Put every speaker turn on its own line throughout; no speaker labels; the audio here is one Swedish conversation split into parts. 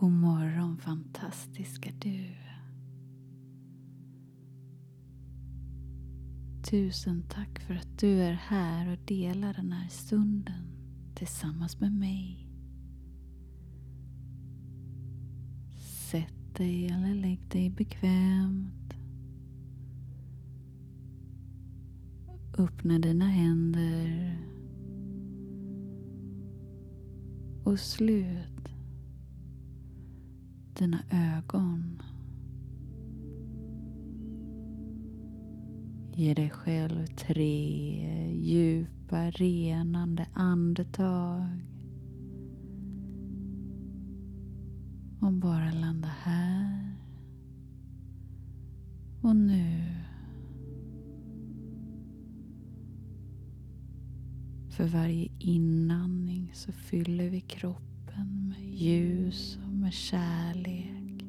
God morgon fantastiska du. Tusen tack för att du är här och delar den här stunden tillsammans med mig. Sätt dig eller lägg dig bekvämt. Öppna dina händer och slut dina ögon. Ge dig själv tre djupa renande andetag. Och bara landa här och nu. För varje inandning så fyller vi kroppen med ljus och med kärlek.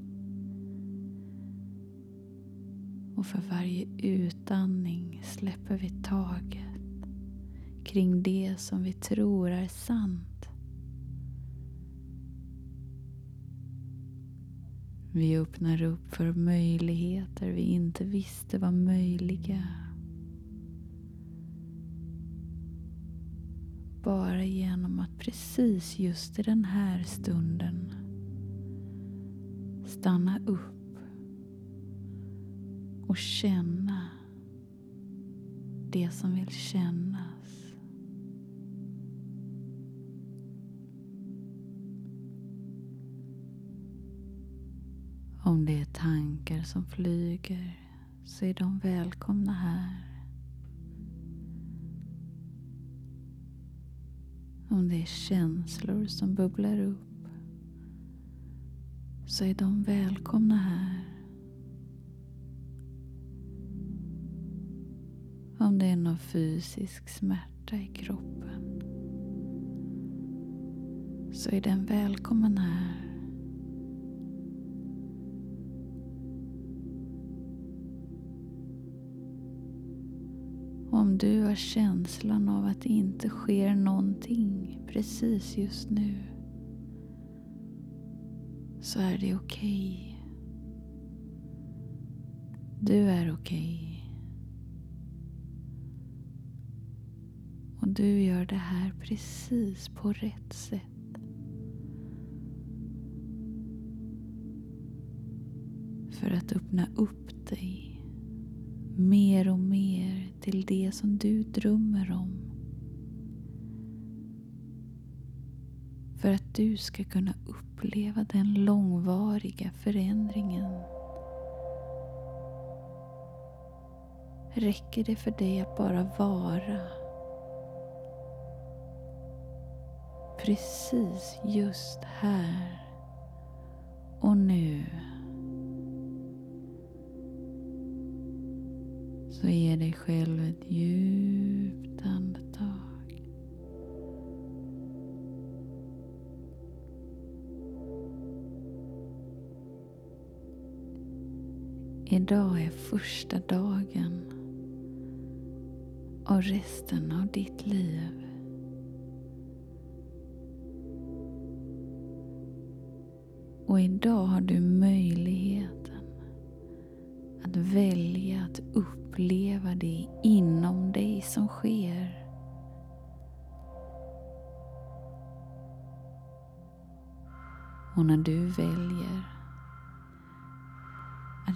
Och för varje utandning släpper vi taget kring det som vi tror är sant. Vi öppnar upp för möjligheter vi inte visste var möjliga. Bara genom att precis just i den här stunden stanna upp och känna det som vill kännas. Om det är tankar som flyger så är de välkomna här. Om det är känslor som bubblar upp så är de välkomna här. Om det är någon fysisk smärta i kroppen så är den välkommen här. Om du har känslan av att det inte sker någonting precis just nu så är det okej. Okay. Du är okej. Okay. Och du gör det här precis på rätt sätt. För att öppna upp dig mer och mer till det som du drömmer om. För att du ska kunna uppleva den långvariga förändringen. Räcker det för dig att bara vara precis just här och nu. Så ge dig själv ett ljus Idag är första dagen av resten av ditt liv. Och idag har du möjligheten att välja att uppleva det inom dig som sker. Och när du väljer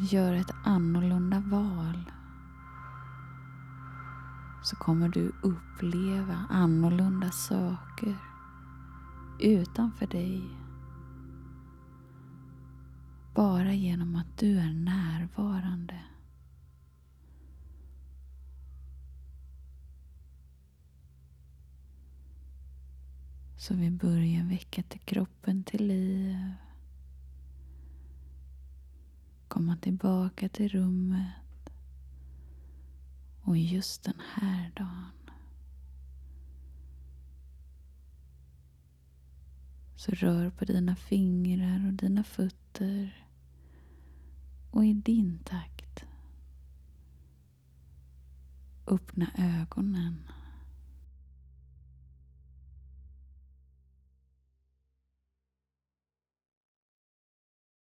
gör ett annorlunda val så kommer du uppleva annorlunda saker utanför dig bara genom att du är närvarande. Så vi börjar väcka till kroppen till liv. Komma tillbaka till rummet. Och just den här dagen så rör på dina fingrar och dina fötter och i din takt öppna ögonen.